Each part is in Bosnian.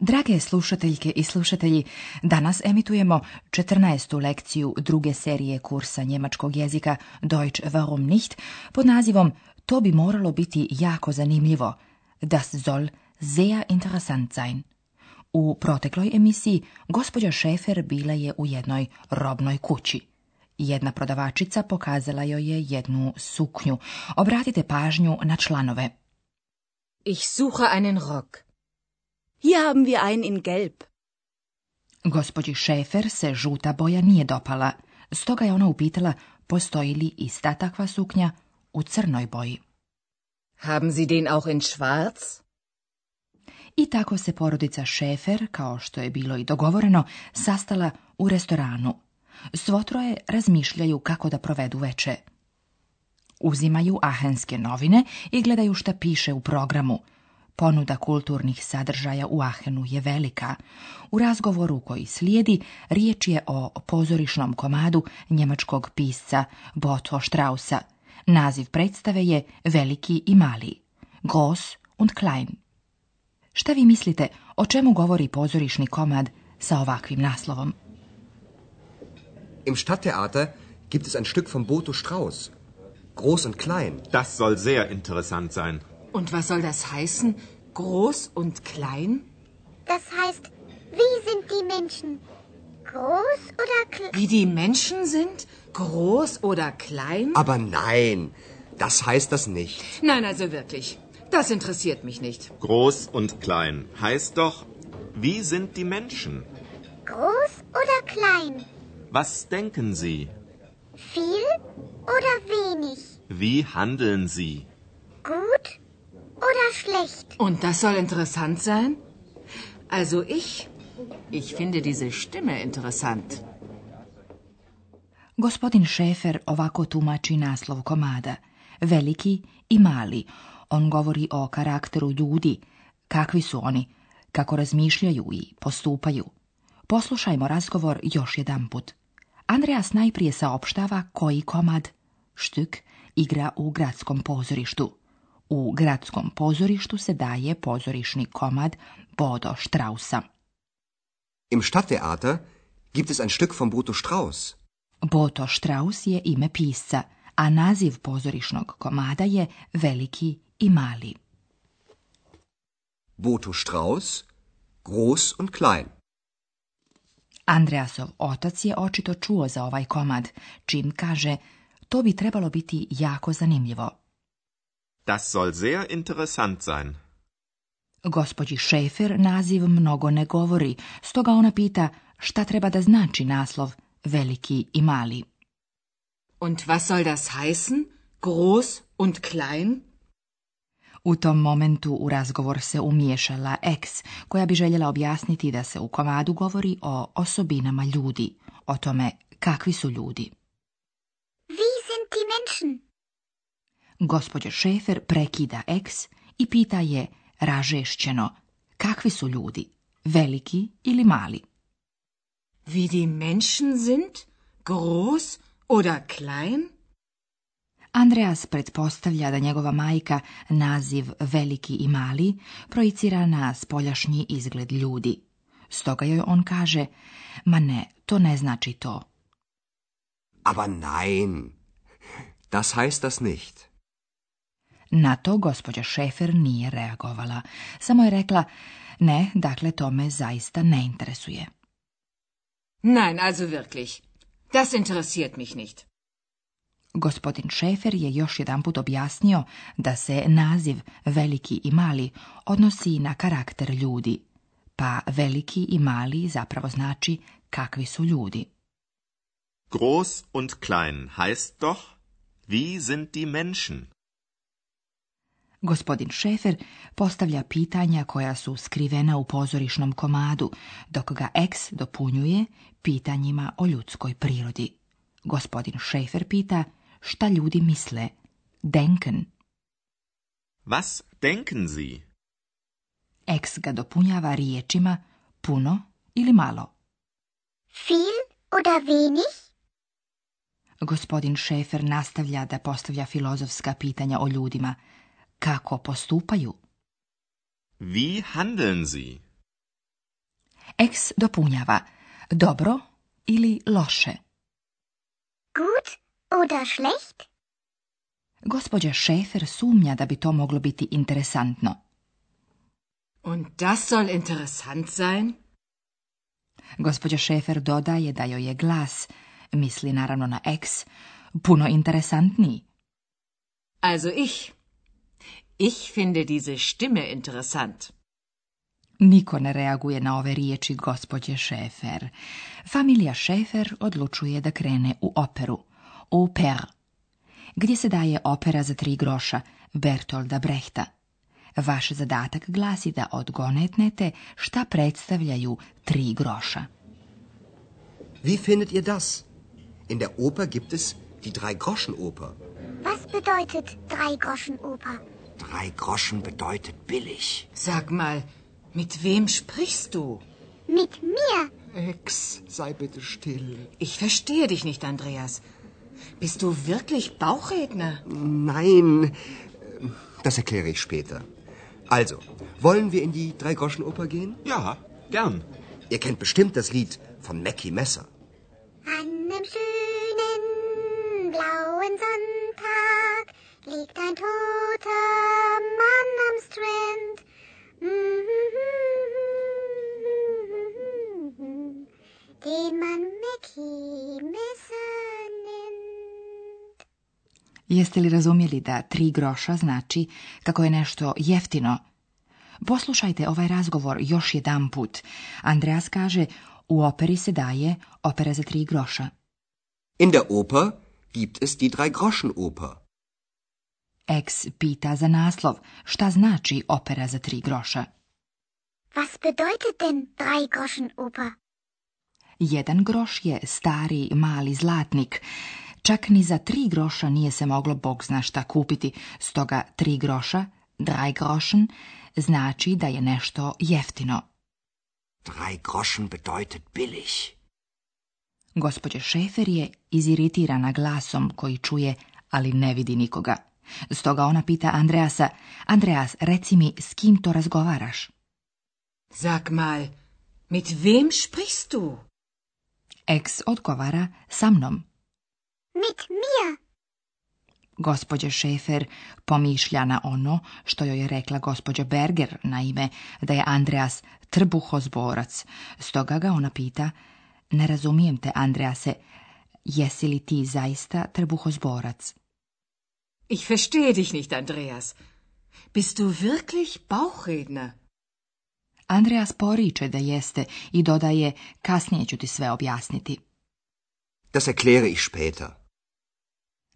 Drage slušateljke i slušatelji, danas emitujemo 14. lekciju druge serije kursa njemačkog jezika Deutsch warum nicht pod nazivom To bi moralo biti jako zanimljivo. Das soll sehr interessant sein. U protekloj emisiji gospođa Šefer bila je u jednoj robnoj kući. Jedna prodavačica pokazala joj je jednu suknju. Obratite pažnju na članove. Ich suche einen Rock. Hier haben wir einen in gelb. Gospođi Šefer se žuta boja nije dopala, stoga je ona upitala postoji li ista takva suknja u crnoj boji. Haben Sie den auch in schwarz? I tako se porodica Šefer, kao što je bilo i dogovoreno, sastala u restoranu. troje razmišljaju kako da provedu veče. Uzimaju ahenske novine i gledaju šta piše u programu – Ponuda kulturnih sadržaja u Ahenu je velika. U razgovoru koji slijedi riječ je o pozorišnom komadu njemačkog pisca Boto Strausa. Naziv predstave je Veliki i mali, Gross und Klein. Šta vi mislite o čemu govori pozorišni komad sa ovakvim naslovom? Im Stadttheater gibt es ein Stück von Boto Strauss, Groß und Klein. Das soll sehr interessant sein. Und was soll das heißen? Groß und klein? Das heißt, wie sind die Menschen? Groß oder klein? Wie die Menschen sind? Groß oder klein? Aber nein, das heißt das nicht. Nein, also wirklich. Das interessiert mich nicht. Groß und klein heißt doch, wie sind die Menschen? Groß oder klein? Was denken Sie? Viel oder wenig? Wie handeln Sie? Gut oder immer schlecht. Und das soll interessant sein? Also ich, ich finde diese Stimme interessant. Gospodin Šefer ovako tumači naslov komada. Veliki i mali. On govori o karakteru ljudi, kakvi su oni, kako razmišljaju i postupaju. Poslušajmo razgovor još jedanput. Andreas najprije saopštava koji komad, štuk, igra u gradskom pozorištu. U gradskom pozorištu se daje pozorišni komad Bodo Strausa. Im Stadttheater gibt es ein Stück von Boto Strauss. Boto Strauss je ime pisca, a naziv pozorišnog komada je Veliki i mali. Boto Strauss, groß und klein. Andreasov otac je očito čuo za ovaj komad, čim kaže, to bi trebalo biti jako zanimljivo. Das soll sehr interessant sein. Gospođi Šefer naziv mnogo ne govori, stoga ona pita šta treba da znači naslov veliki i mali. Und was soll das heißen? Groß und klein? U tom momentu u razgovor se umiješala eks, koja bi željela objasniti da se u komadu govori o osobinama ljudi, o tome kakvi su ljudi. Wie sind die Menschen? Gospodje Šefer prekida eks i pita je ražešćeno kakvi su ljudi, veliki ili mali. Wie die Menschen sind, groß oder klein? Andreas pretpostavlja da njegova majka naziv veliki i mali projicira na spoljašnji izgled ljudi. Stoga joj on kaže, ma ne, to ne znači to. Aber nein, das heißt das nicht. Na to gospođa Šefer nije reagovala. Samo je rekla, ne, dakle to me zaista ne interesuje. Nein, also wirklich. Das interessiert mich nicht. Gospodin Šefer je još jedan put objasnio da se naziv veliki i mali odnosi na karakter ljudi, pa veliki i mali zapravo znači kakvi su ljudi. Groß und klein heißt doch, wie sind die Menschen? Gospodin Šefer postavlja pitanja koja su skrivena u pozorišnom komadu, dok ga eks dopunjuje pitanjima o ljudskoj prirodi. Gospodin Šefer pita šta ljudi misle. Denken. Was denken Sie? Eks ga dopunjava riječima puno ili malo. Viel oder wenig? Gospodin Šefer nastavlja da postavlja filozofska pitanja o ljudima – kako postupaju? Vi handeln sie? Ex dopunjava dobro ili loše. Gut oder schlecht? Gospođa Šefer sumnja da bi to moglo biti interesantno. Und das soll interessant sein? Gospođa Šefer dodaje da joj je glas, misli naravno na eks, puno interesantniji. Also ich Ich finde diese Stimme interessant. Niko ne reaguje na ove riječi gospođe Šefer. Familija Šefer odlučuje da krene u operu. oper Gdje se daje opera za tri groša Bertolda Brehta. Vaš zadatak glasi da odgonetnete šta predstavljaju tri groša. Wie findet ihr das? In der Oper gibt es die Drei-Groschen-Oper. Was bedeutet Drei-Groschen-Oper? Drei Groschen bedeutet billig. Sag mal, mit wem sprichst du? Mit mir. Ex, sei bitte still. Ich verstehe dich nicht, Andreas. Bist du wirklich Bauchredner? Nein, das erkläre ich später. Also, wollen wir in die Drei-Groschen-Oper gehen? Ja, gern. Ihr kennt bestimmt das Lied von Mackie Messer. An einem schönen blauen Sonntag liegt ein toter Jeste li razumjeli da tri groša znači kako je nešto jeftino? Poslušajte ovaj razgovor još jedan put. Andreas kaže, u operi se daje opera za tri groša. In der Oper gibt es die drei Groschen Oper. Ex pita za naslov, šta znači opera za tri groša? Was bedeutet denn drei Groschen Oper? Jedan groš je stari mali zlatnik. Čak ni za tri groša nije se moglo bog zna šta kupiti, stoga tri groša, drei groschen, znači da je nešto jeftino. Drei groschen bedeutet billig. Gospodje Šefer je iziritirana glasom koji čuje, ali ne vidi nikoga. Stoga ona pita Andreasa, Andreas, reci mi, s kim to razgovaraš? Sag mal, mit wem sprichst du? Ex odgovara, sa mnom. Mit mir. Šefer pomišlja na ono što joj je rekla gospođa Berger, naime, da je Andreas trbuhozborac. Stoga ga ona pita, ne razumijem te, Andrease, jesi li ti zaista trbuhozborac? Ich verstehe dich nicht, Andreas. Bist du wirklich Bauchredner? Andreas poriče da jeste i dodaje, kasnije ću ti sve objasniti. Das erkläre ich später.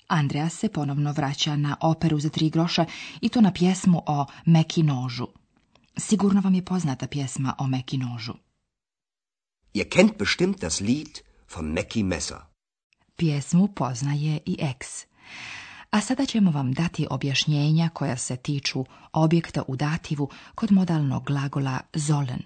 Andreja se ponovno vraća na operu za tri groša i to na pjesmu o nožu Sigurno vam je poznata pjesma o Mekinožu. Ihr kennt bestimmt das Lied Pjesmu poznaje i Eks. A sada ćemo vam dati objašnjenja koja se tiču objekta u dativu kod modalnog glagola zolen.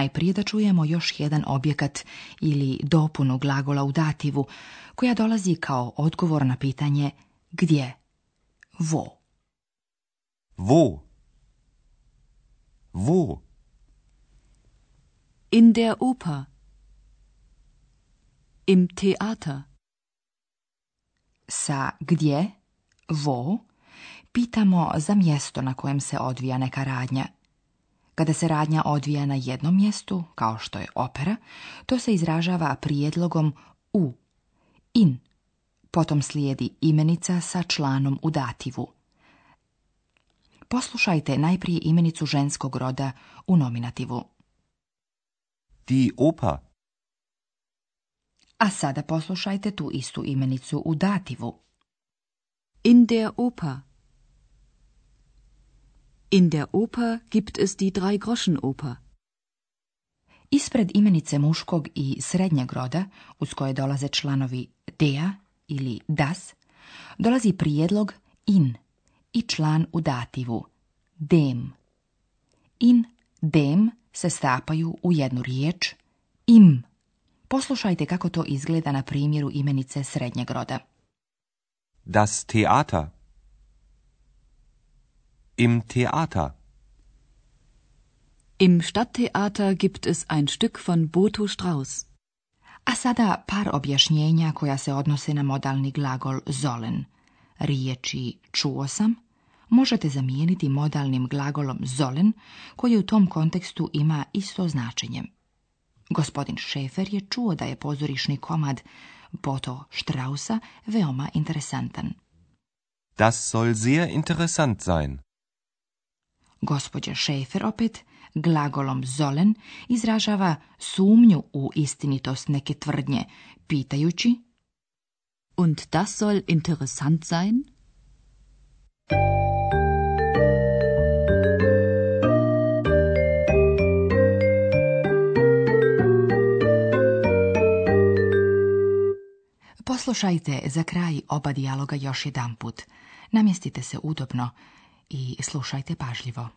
Najprije da čujemo još jedan objekat ili dopunu glagola u dativu, koja dolazi kao odgovor na pitanje gdje. Vo. vo vo In der Oper. Im Theater. Sa gdje, vo, pitamo za mjesto na kojem se odvija neka radnja. Kada se radnja odvija na jednom mjestu, kao što je opera, to se izražava prijedlogom u, in. Potom slijedi imenica sa članom u dativu. Poslušajte najprije imenicu ženskog roda u nominativu. Di opa. A sada poslušajte tu istu imenicu u dativu. In der upa. In der Oper gibt es die Drei-Groschen-Oper. Ispred imenice muškog i srednjeg roda, uz koje dolaze članovi dea ili das, dolazi prijedlog in i član u dativu dem. In, dem se stapaju u jednu riječ im. Poslušajte kako to izgleda na primjeru imenice srednjeg roda. Das Theater im Theater. Im Stadttheater gibt es ein Stück von Boto Strauss. A sada par objašnjenja koja se odnose na modalni glagol zolen. Riječi čuo sam možete zamijeniti modalnim glagolom zolen koji u tom kontekstu ima isto značenje. Gospodin Šefer je čuo da je pozorišni komad Boto Strausa veoma interesantan. Das soll sehr interessant sein. Gospođa Šefer opet glagolom zolen izražava sumnju u istinitost neke tvrdnje, pitajući Und das soll interessant sein? Poslušajte za kraj oba dijaloga još jedan put. Namjestite se udobno i slušajte pažljivo.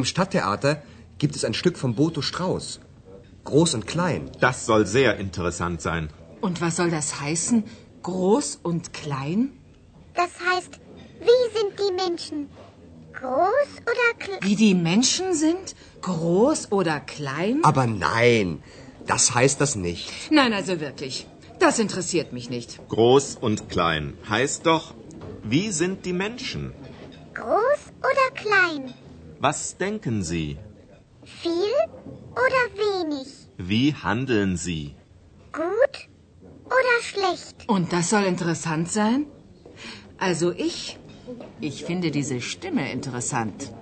Im Stadttheater gibt es ein Stück von Boto Strauß. Groß und klein. Das soll sehr interessant sein. Und was soll das heißen? Groß und klein? Das heißt, wie sind die Menschen? Groß oder klein? Wie die Menschen sind? Groß oder klein? Aber nein, das heißt das nicht. Nein, also wirklich. Das interessiert mich nicht. Groß und klein heißt doch, wie sind die Menschen? Groß oder klein? Was denken Sie? Viel oder wenig? Wie handeln Sie? Gut oder schlecht? Und das soll interessant sein? Also ich, ich finde diese Stimme interessant.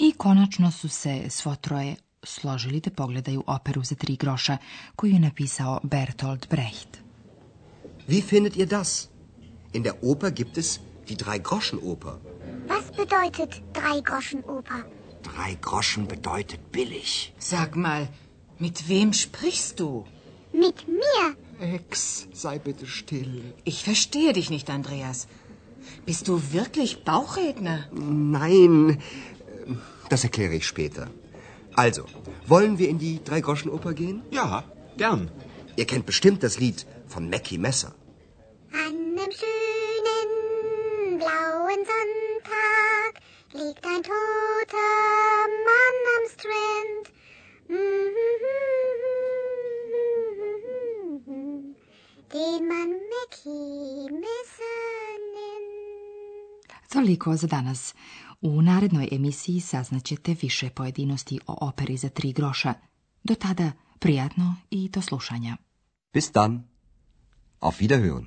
I konačno su se svo troje složili da pogledaju operu za tri groša koju je napisao Bertolt Brecht. Wie findet ihr das? In der Oper gibt es die Drei-Groschen-Oper. Was bedeutet drei Groschen, Opa? Drei Groschen bedeutet billig. Sag mal, mit wem sprichst du? Mit mir. Ex, sei bitte still. Ich verstehe dich nicht, Andreas. Bist du wirklich Bauchredner? Nein, das erkläre ich später. Also, wollen wir in die Dreigroschenoper gehen? Ja, gern. Ihr kennt bestimmt das Lied von Mackie Messer. liegt ein toter Mann am Strand. Den man Mickey Toliko za danas. U narednoj emisiji saznaćete više pojedinosti o operi za tri groša. Do tada, prijatno i do slušanja. Bis dann. Auf Wiederhören.